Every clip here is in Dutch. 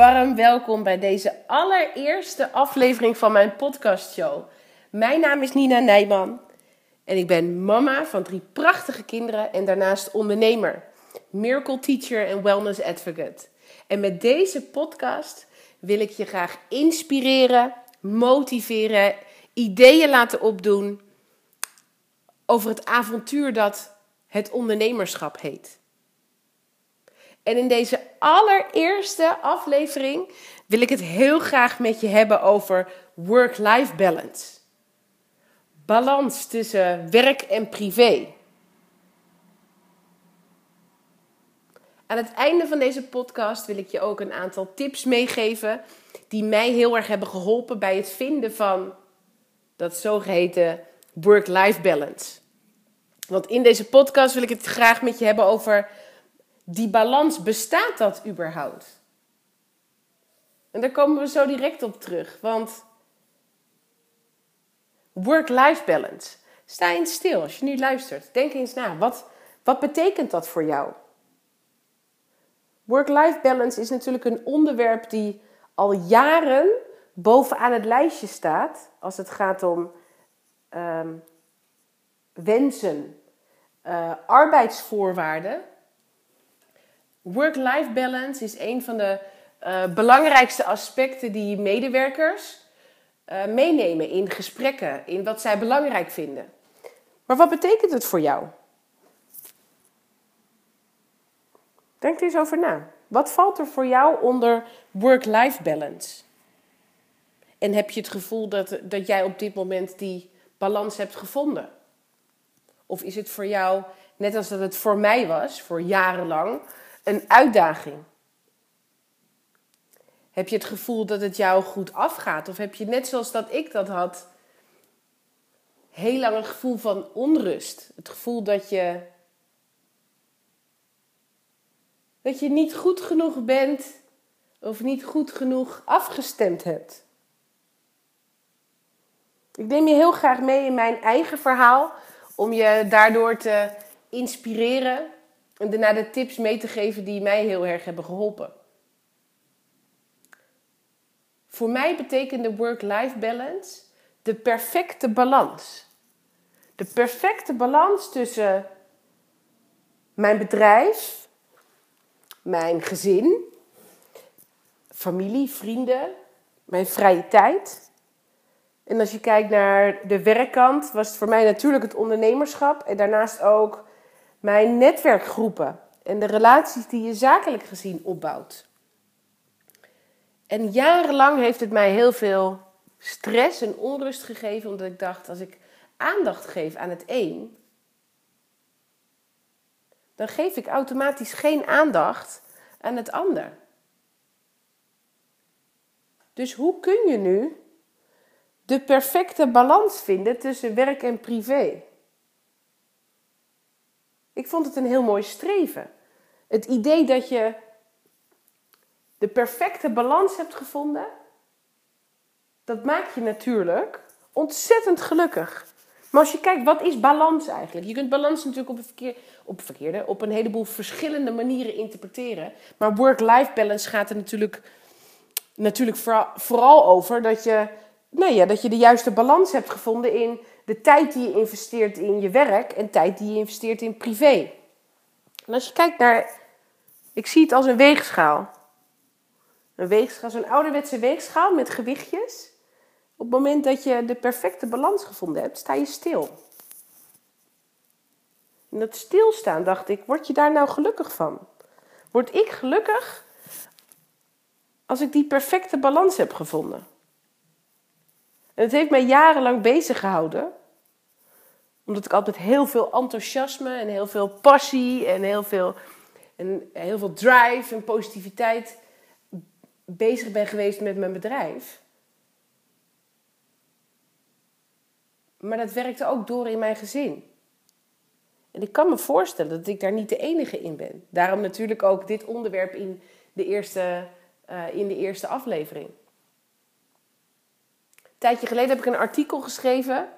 warm welkom bij deze allereerste aflevering van mijn podcastshow. Mijn naam is Nina Nijman en ik ben mama van drie prachtige kinderen en daarnaast ondernemer, miracle teacher en wellness advocate. En met deze podcast wil ik je graag inspireren, motiveren, ideeën laten opdoen over het avontuur dat het ondernemerschap heet. En in deze allereerste aflevering wil ik het heel graag met je hebben over work-life balance. Balans tussen werk en privé. Aan het einde van deze podcast wil ik je ook een aantal tips meegeven die mij heel erg hebben geholpen bij het vinden van dat zogeheten work-life balance. Want in deze podcast wil ik het graag met je hebben over die balans, bestaat dat überhaupt? En daar komen we zo direct op terug, want work-life balance. Sta eens stil als je nu luistert. Denk eens na, wat, wat betekent dat voor jou? Work-life balance is natuurlijk een onderwerp die al jaren bovenaan het lijstje staat als het gaat om ehm, wensen, uh, arbeidsvoorwaarden Work-life balance is een van de uh, belangrijkste aspecten die medewerkers uh, meenemen in gesprekken, in wat zij belangrijk vinden. Maar wat betekent het voor jou? Denk er eens over na. Wat valt er voor jou onder work-life balance? En heb je het gevoel dat, dat jij op dit moment die balans hebt gevonden? Of is het voor jou, net als dat het voor mij was, voor jarenlang, een uitdaging? Heb je het gevoel dat het jou goed afgaat? Of heb je net zoals dat ik dat had, heel lang een gevoel van onrust? Het gevoel dat je, dat je niet goed genoeg bent of niet goed genoeg afgestemd hebt? Ik neem je heel graag mee in mijn eigen verhaal om je daardoor te inspireren en daarna de tips mee te geven die mij heel erg hebben geholpen. Voor mij betekende work-life balance de perfecte balans. De perfecte balans tussen mijn bedrijf, mijn gezin, familie, vrienden, mijn vrije tijd. En als je kijkt naar de werkkant, was het voor mij natuurlijk het ondernemerschap en daarnaast ook mijn netwerkgroepen en de relaties die je zakelijk gezien opbouwt. En jarenlang heeft het mij heel veel stress en onrust gegeven, omdat ik dacht: als ik aandacht geef aan het een, dan geef ik automatisch geen aandacht aan het ander. Dus hoe kun je nu de perfecte balans vinden tussen werk en privé? Ik vond het een heel mooi streven. Het idee dat je de perfecte balans hebt gevonden, dat maakt je natuurlijk ontzettend gelukkig. Maar als je kijkt, wat is balans eigenlijk? Je kunt balans natuurlijk op een, op, verkeerde, op een heleboel verschillende manieren interpreteren. Maar work-life balance gaat er natuurlijk, natuurlijk vooral over dat je, nou ja, dat je de juiste balans hebt gevonden in de tijd die je investeert in je werk en tijd die je investeert in privé. En als je kijkt naar, ik zie het als een weegschaal. Een weegschaal, zo'n ouderwetse weegschaal met gewichtjes. Op het moment dat je de perfecte balans gevonden hebt, sta je stil. En dat stilstaan, dacht ik, word je daar nou gelukkig van? Word ik gelukkig als ik die perfecte balans heb gevonden? En het heeft mij jarenlang bezig gehouden omdat ik altijd heel veel enthousiasme en heel veel passie en heel veel, en heel veel drive en positiviteit bezig ben geweest met mijn bedrijf. Maar dat werkte ook door in mijn gezin. En ik kan me voorstellen dat ik daar niet de enige in ben. Daarom natuurlijk ook dit onderwerp in de eerste, uh, in de eerste aflevering. Tijdje geleden heb ik een artikel geschreven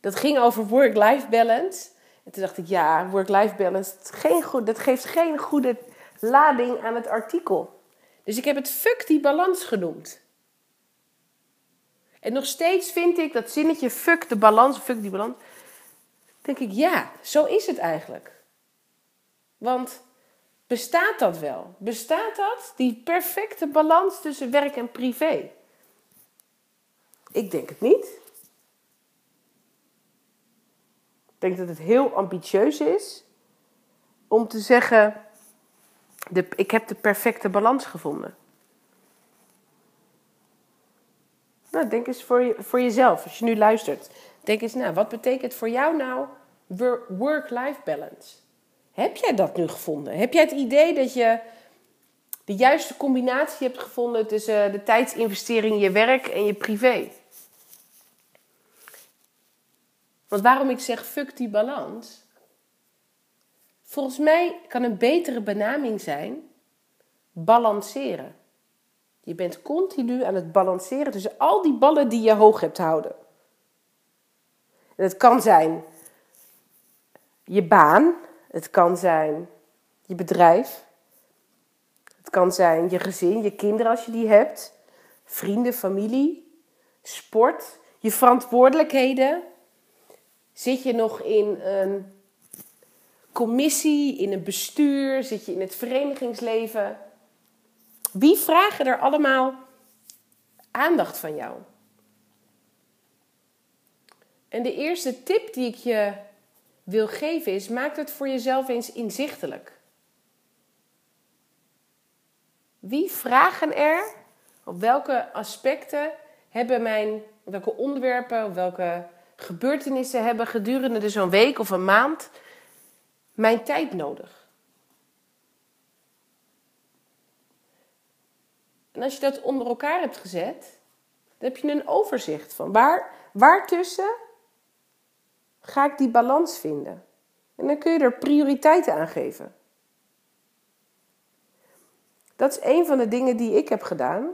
dat ging over work-life balance. En toen dacht ik, ja, work-life balance, geen goed, dat geeft geen goede lading aan het artikel. Dus ik heb het fuck die balans genoemd. En nog steeds vind ik dat zinnetje fuck de balans, fuck die balans. Denk ik, ja, zo is het eigenlijk. Want bestaat dat wel? Bestaat dat, die perfecte balans tussen werk en privé? Ik denk het niet. Ik denk dat het heel ambitieus is om te zeggen: de, ik heb de perfecte balans gevonden. Nou, denk eens voor, je, voor jezelf, als je nu luistert. Denk eens, nou, wat betekent voor jou nou work-life balance? Heb jij dat nu gevonden? Heb jij het idee dat je de juiste combinatie hebt gevonden tussen de tijdsinvestering in je werk en je privé? Want waarom ik zeg fuck die balans? Volgens mij kan een betere benaming zijn balanceren. Je bent continu aan het balanceren tussen al die ballen die je hoog hebt houden. En het kan zijn je baan, het kan zijn je bedrijf, het kan zijn je gezin, je kinderen als je die hebt, vrienden, familie, sport, je verantwoordelijkheden. Zit je nog in een commissie, in een bestuur, zit je in het verenigingsleven? Wie vragen er allemaal aandacht van jou? En de eerste tip die ik je wil geven is: maak het voor jezelf eens inzichtelijk. Wie vragen er op welke aspecten hebben mijn, welke onderwerpen, welke gebeurtenissen hebben gedurende zo'n week of een maand mijn tijd nodig? En als je dat onder elkaar hebt gezet, dan heb je een overzicht van waar, waartussen ga ik die balans vinden. En dan kun je er prioriteiten aan geven. Dat is een van de dingen die ik heb gedaan.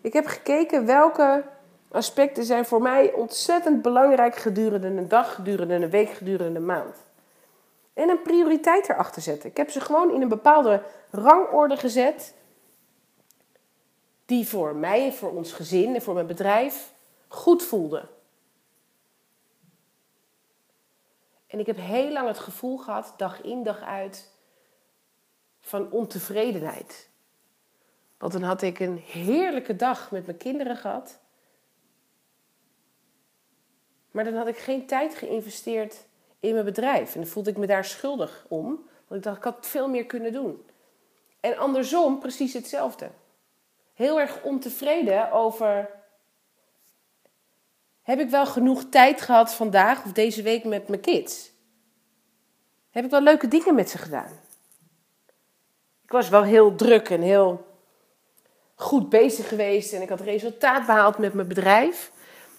Ik heb gekeken welke aspecten zijn voor mij ontzettend belangrijk gedurende een dag, gedurende een week, gedurende een maand. En een prioriteit erachter zetten. Ik heb ze gewoon in een bepaalde rangorde gezet. Die voor mij, voor ons gezin en voor mijn bedrijf goed voelde. En ik heb heel lang het gevoel gehad, dag in dag uit, van ontevredenheid. Want dan had ik een heerlijke dag met mijn kinderen gehad. Maar dan had ik geen tijd geïnvesteerd in mijn bedrijf. En dan voelde ik me daar schuldig om. Want ik dacht, ik had veel meer kunnen doen. En andersom precies hetzelfde. Heel erg ontevreden over. Heb ik wel genoeg tijd gehad vandaag of deze week met mijn kids? Heb ik wel leuke dingen met ze gedaan? Ik was wel heel druk en heel goed bezig geweest en ik had resultaat behaald met mijn bedrijf.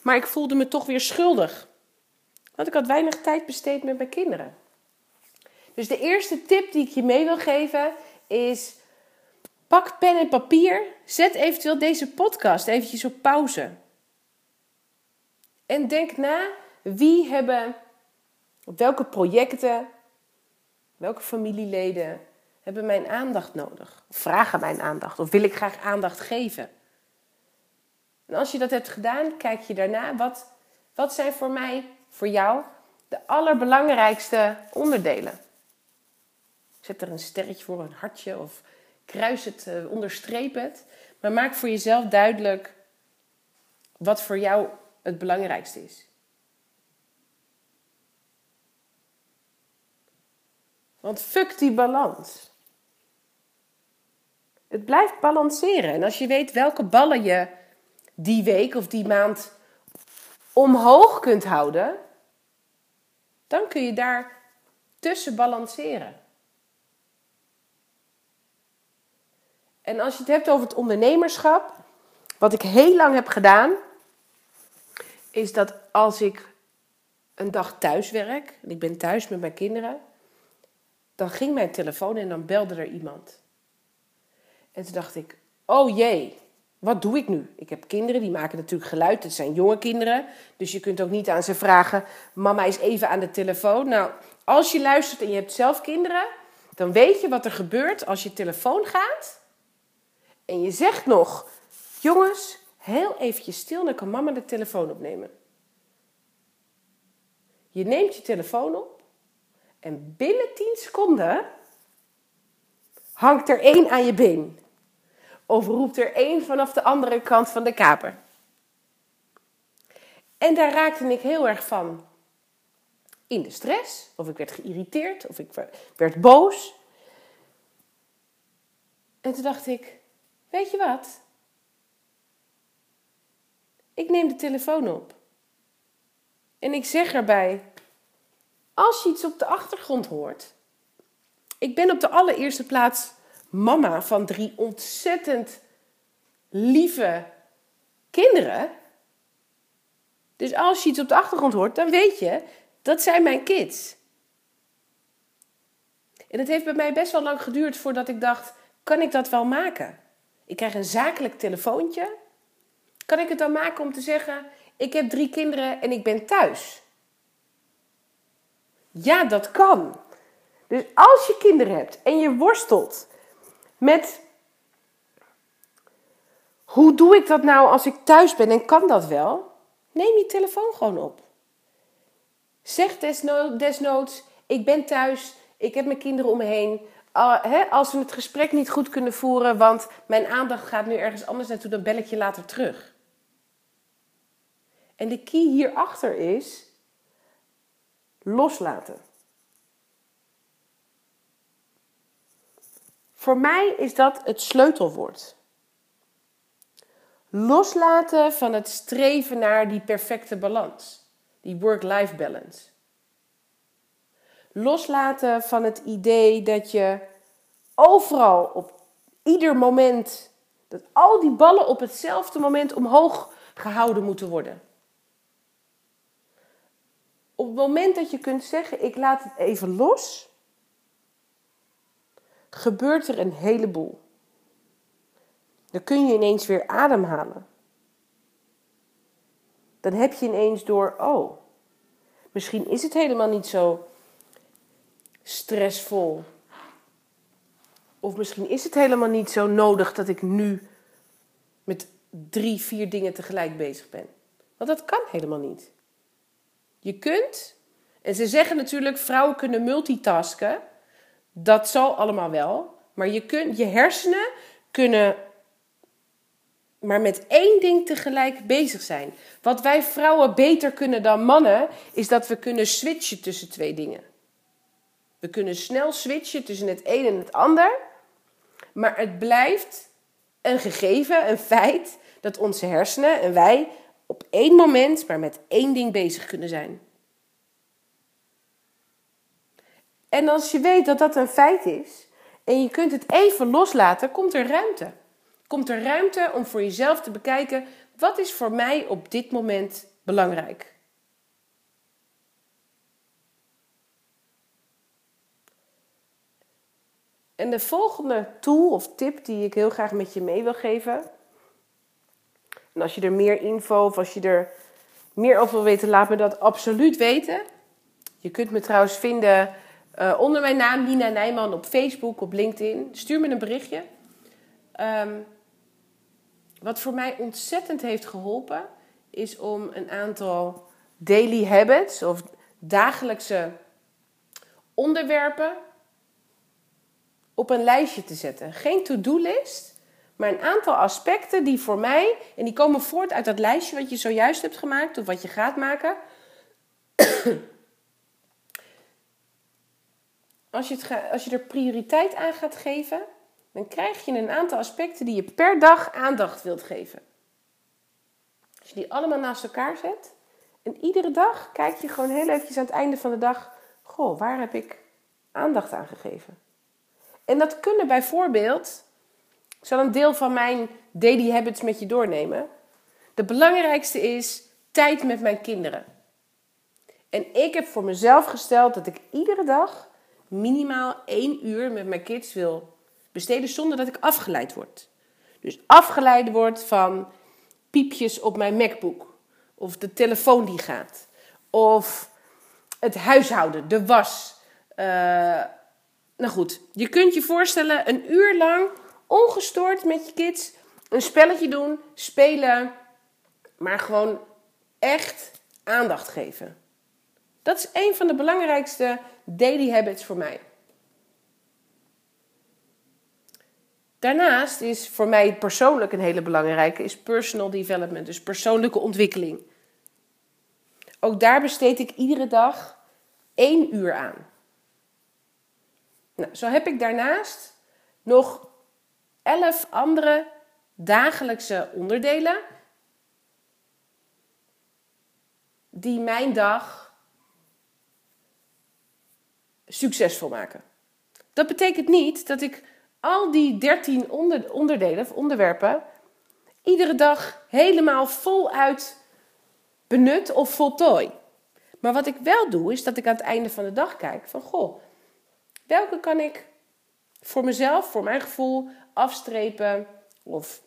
Maar ik voelde me toch weer schuldig. Want ik had weinig tijd besteed met mijn kinderen. Dus de eerste tip die ik je mee wil geven is: pak pen en papier. Zet eventueel deze podcast eventjes op pauze. En denk na wie hebben, op welke projecten, welke familieleden hebben mijn aandacht nodig? Of vragen mijn aandacht? Of wil ik graag aandacht geven? En als je dat hebt gedaan, kijk je daarna wat, wat zijn voor mij voor jou de allerbelangrijkste onderdelen. Zet er een sterretje voor, een hartje of kruis het, uh, onderstreep het. Maar maak voor jezelf duidelijk wat voor jou het belangrijkste is. Want fuck die balans. Het blijft balanceren. En als je weet welke ballen je die week of die maand omhoog kunt houden, dan kun je daar tussen balanceren. En als je het hebt over het ondernemerschap, wat ik heel lang heb gedaan, is dat als ik een dag thuis werk, en ik ben thuis met mijn kinderen, dan ging mijn telefoon en dan belde er iemand. En toen dacht ik, oh jee, wat doe ik nu? Ik heb kinderen, die maken natuurlijk geluid. Het zijn jonge kinderen. Dus je kunt ook niet aan ze vragen: Mama is even aan de telefoon. Nou, als je luistert en je hebt zelf kinderen, Dan weet je wat er gebeurt als je telefoon gaat. En je zegt nog, jongens, heel eventjes stil, dan kan mama de telefoon opnemen. Je neemt je telefoon op en binnen 10 seconden hangt er één aan je been. Of roept er één vanaf de andere kant van de kaper. En daar raakte ik heel erg van in de stress. Of ik werd geïrriteerd, of ik werd boos. En toen dacht ik, weet je wat? Ik neem de telefoon op. En ik zeg erbij, als je iets op de achtergrond hoort. Ik ben op de allereerste plaats mama van drie ontzettend lieve kinderen. Dus als je iets op de achtergrond hoort, dan weet je, dat zijn mijn kids. En het heeft bij mij best wel lang geduurd voordat ik dacht, kan ik dat wel maken? Ik krijg een zakelijk telefoontje. Kan ik het dan maken om te zeggen, ik heb drie kinderen en ik ben thuis? Ja, dat kan. Dus als je kinderen hebt en je worstelt met hoe doe ik dat nou als ik thuis ben en kan dat wel? Neem je telefoon gewoon op. Zeg desnoods, ik ben thuis, ik heb mijn kinderen om me heen. als we het gesprek niet goed kunnen voeren, want mijn aandacht gaat nu ergens anders naartoe, dan bel ik je later terug. En de key hierachter is loslaten. Voor mij is dat het sleutelwoord. Loslaten van het streven naar die perfecte balans, die work-life balance. Loslaten van het idee dat je overal op ieder moment, dat al die ballen op hetzelfde moment omhoog gehouden moeten worden. Op het moment dat je kunt zeggen: Ik laat het even los, gebeurt er een heleboel. Dan kun je ineens weer ademhalen. Dan heb je ineens door, oh, misschien is het helemaal niet zo stressvol. Of misschien is het helemaal niet zo nodig dat ik nu met drie, vier dingen tegelijk bezig ben. Want dat kan helemaal niet. Je kunt, en ze zeggen natuurlijk, vrouwen kunnen multitasken. Dat zal allemaal wel. Maar je, kunt, je hersenen kunnen maar met één ding tegelijk bezig zijn. Wat wij vrouwen beter kunnen dan mannen, is dat we kunnen switchen tussen twee dingen. We kunnen snel switchen tussen het een en het ander. Maar het blijft een gegeven, een feit, dat onze hersenen en wij op één moment maar met één ding bezig kunnen zijn. En als je weet dat dat een feit is en je kunt het even loslaten, komt er ruimte. Komt er ruimte om voor jezelf te bekijken wat is voor mij op dit moment belangrijk. En de volgende tool of tip die ik heel graag met je mee wil geven. En als je er meer info of als je er meer over wil weten, laat me dat absoluut weten. Je kunt me trouwens vinden uh, onder mijn naam Nina Nijman op Facebook, op LinkedIn. Stuur me een berichtje. Um, wat voor mij ontzettend heeft geholpen, is om een aantal daily habits of dagelijkse onderwerpen op een lijstje te zetten. Geen to-do-list, maar een aantal aspecten die voor mij, en die komen voort uit dat lijstje wat je zojuist hebt gemaakt of wat je gaat maken. Als, je het als je er prioriteit aan gaat geven, dan krijg je een aantal aspecten die je per dag aandacht wilt geven. Als je die allemaal naast elkaar zet en iedere dag kijk je gewoon heel eventjes aan het einde van de dag, goh, waar heb ik aandacht aan gegeven? En dat kunnen bijvoorbeeld, ik zal een deel van mijn daily habits met je doornemen. De belangrijkste is tijd met mijn kinderen. En ik heb voor mezelf gesteld dat ik iedere dag minimaal één uur met mijn kids wil besteden zonder dat ik afgeleid word. Dus afgeleid word van piepjes op mijn MacBook. Of de telefoon die gaat. Of het huishouden, de was. Uh, nou goed, je kunt je voorstellen een uur lang ongestoord met je kids een spelletje doen, spelen, maar gewoon echt aandacht geven. Dat is een van de belangrijkste daily habits voor mij. Daarnaast is voor mij persoonlijk een hele belangrijke is personal development, dus persoonlijke ontwikkeling. Ook daar besteed ik iedere dag één uur aan. Nou, zo heb ik daarnaast nog elf andere dagelijkse onderdelen die mijn dag succesvol maken. Dat betekent niet dat ik al die 13 onder, onderdelen of onderwerpen iedere dag helemaal voluit benut of voltooi. Maar wat ik wel doe, is dat ik aan het einde van de dag kijk van goh, welke kan ik voor mezelf, voor mijn gevoel, afstrepen of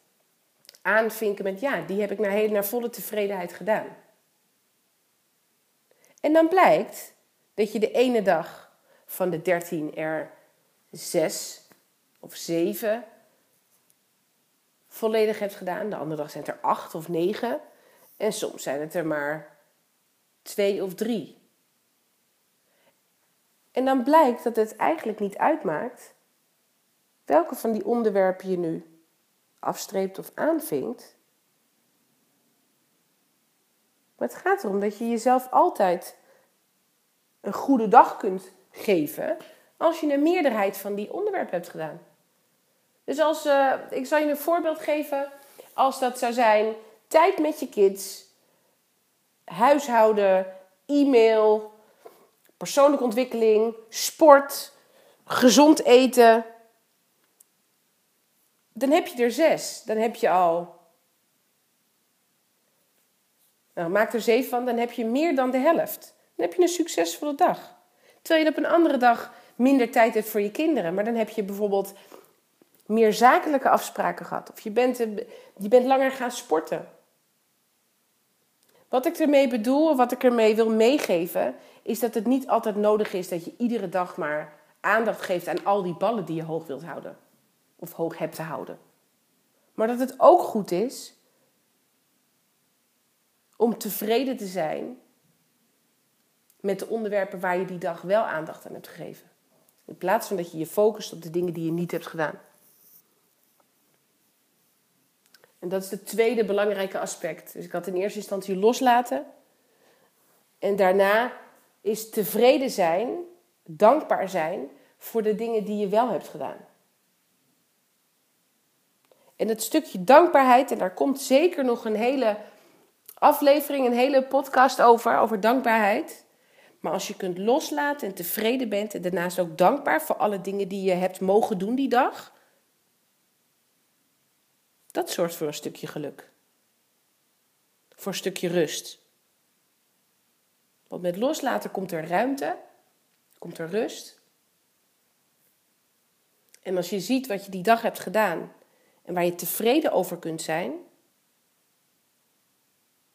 aanvinken met ja, die heb ik naar, naar volle tevredenheid gedaan. En dan blijkt dat je de ene dag van de 13 er 6 of 7 volledig hebt gedaan. De andere dag zijn het er 8 of 9. En soms zijn het er maar 2 of 3. En dan blijkt dat het eigenlijk niet uitmaakt welke van die onderwerpen je nu afstreept of aanvinkt. Maar het gaat erom dat je jezelf altijd een goede dag kunt geven als je een meerderheid van die onderwerpen hebt gedaan. Dus als, uh, ik zal je een voorbeeld geven, als dat zou zijn tijd met je kids, huishouden, e-mail, persoonlijke ontwikkeling, sport, gezond eten. Dan heb je er zes. Dan heb je al. Nou, maak er zeven van, dan heb je meer dan de helft. Dan heb je een succesvolle dag. Terwijl je op een andere dag minder tijd hebt voor je kinderen. Maar dan heb je bijvoorbeeld meer zakelijke afspraken gehad. Of je bent, je bent langer gaan sporten. Wat ik ermee bedoel, wat ik ermee wil meegeven, is dat het niet altijd nodig is dat je iedere dag maar aandacht geeft aan al die ballen die je hoog wilt houden. Of hoog hebt te houden. Maar dat het ook goed is om tevreden te zijn met de onderwerpen waar je die dag wel aandacht aan hebt gegeven. In plaats van dat je je focust op de dingen die je niet hebt gedaan. En dat is het tweede belangrijke aspect. Dus ik had in eerste instantie loslaten. En daarna is tevreden zijn, dankbaar zijn voor de dingen die je wel hebt gedaan. En het stukje dankbaarheid, en daar komt zeker nog een hele aflevering, een hele podcast over, over dankbaarheid. Maar als je kunt loslaten en tevreden bent en daarnaast ook dankbaar voor alle dingen die je hebt mogen doen die dag, dat zorgt voor een stukje geluk. Voor een stukje rust. Want met loslaten komt er ruimte, komt er rust. En als je ziet wat je die dag hebt gedaan en waar je tevreden over kunt zijn,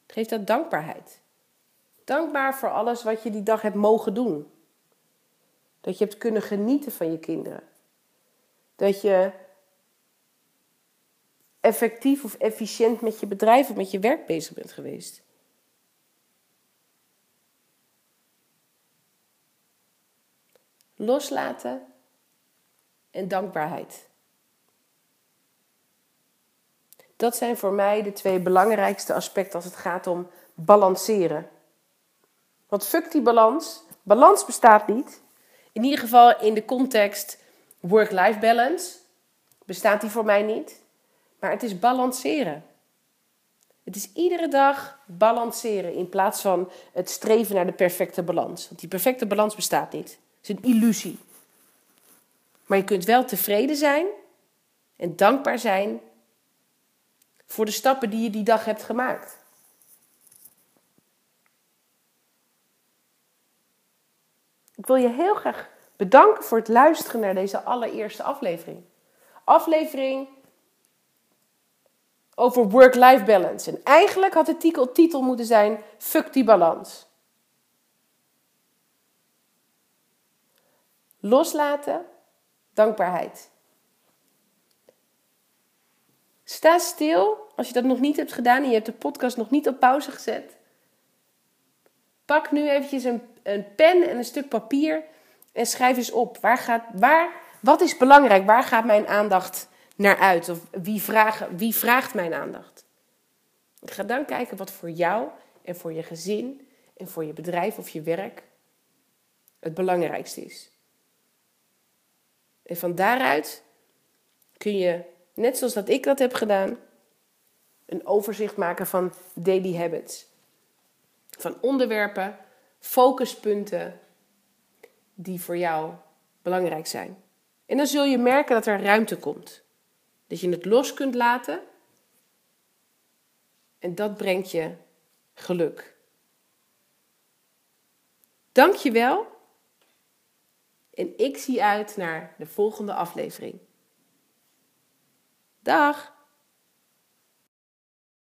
geeft dat dankbaarheid. Dankbaar voor alles wat je die dag hebt mogen doen. Dat je hebt kunnen genieten van je kinderen. Dat je effectief of efficiënt met je bedrijf of met je werk bezig bent geweest. Loslaten en dankbaarheid. Dat zijn voor mij de twee belangrijkste aspecten als het gaat om balanceren. Want fuck die balans. Balans bestaat niet. In ieder geval in de context work-life balance bestaat die voor mij niet. Maar het is balanceren. Het is iedere dag balanceren in plaats van het streven naar de perfecte balans. Want die perfecte balans bestaat niet. Het is een illusie. Maar je kunt wel tevreden zijn en dankbaar zijn voor de stappen die je die dag hebt gemaakt. Ik wil je heel graag bedanken voor het luisteren naar deze allereerste aflevering. Aflevering over work-life balance. En eigenlijk had de titel, titel moeten zijn: Fuck die balans. Loslaten dankbaarheid. Sta stil als je dat nog niet hebt gedaan en je hebt de podcast nog niet op pauze gezet. Pak nu eventjes een, een pen en een stuk papier en schrijf eens op. Waar gaat, waar, wat is belangrijk? Waar gaat mijn aandacht naar uit? Of wie, vragen, wie vraagt mijn aandacht? Ik ga dan kijken wat voor jou en voor je gezin en voor je bedrijf of je werk het belangrijkste is. En van daaruit kun je, net zoals dat ik dat heb gedaan, een overzicht maken van daily habits. Van onderwerpen, focuspunten die voor jou belangrijk zijn. En dan zul je merken dat er ruimte komt. Dat je het los kunt laten. En dat brengt je geluk. Dank je wel. En ik zie uit naar de volgende aflevering. Dag!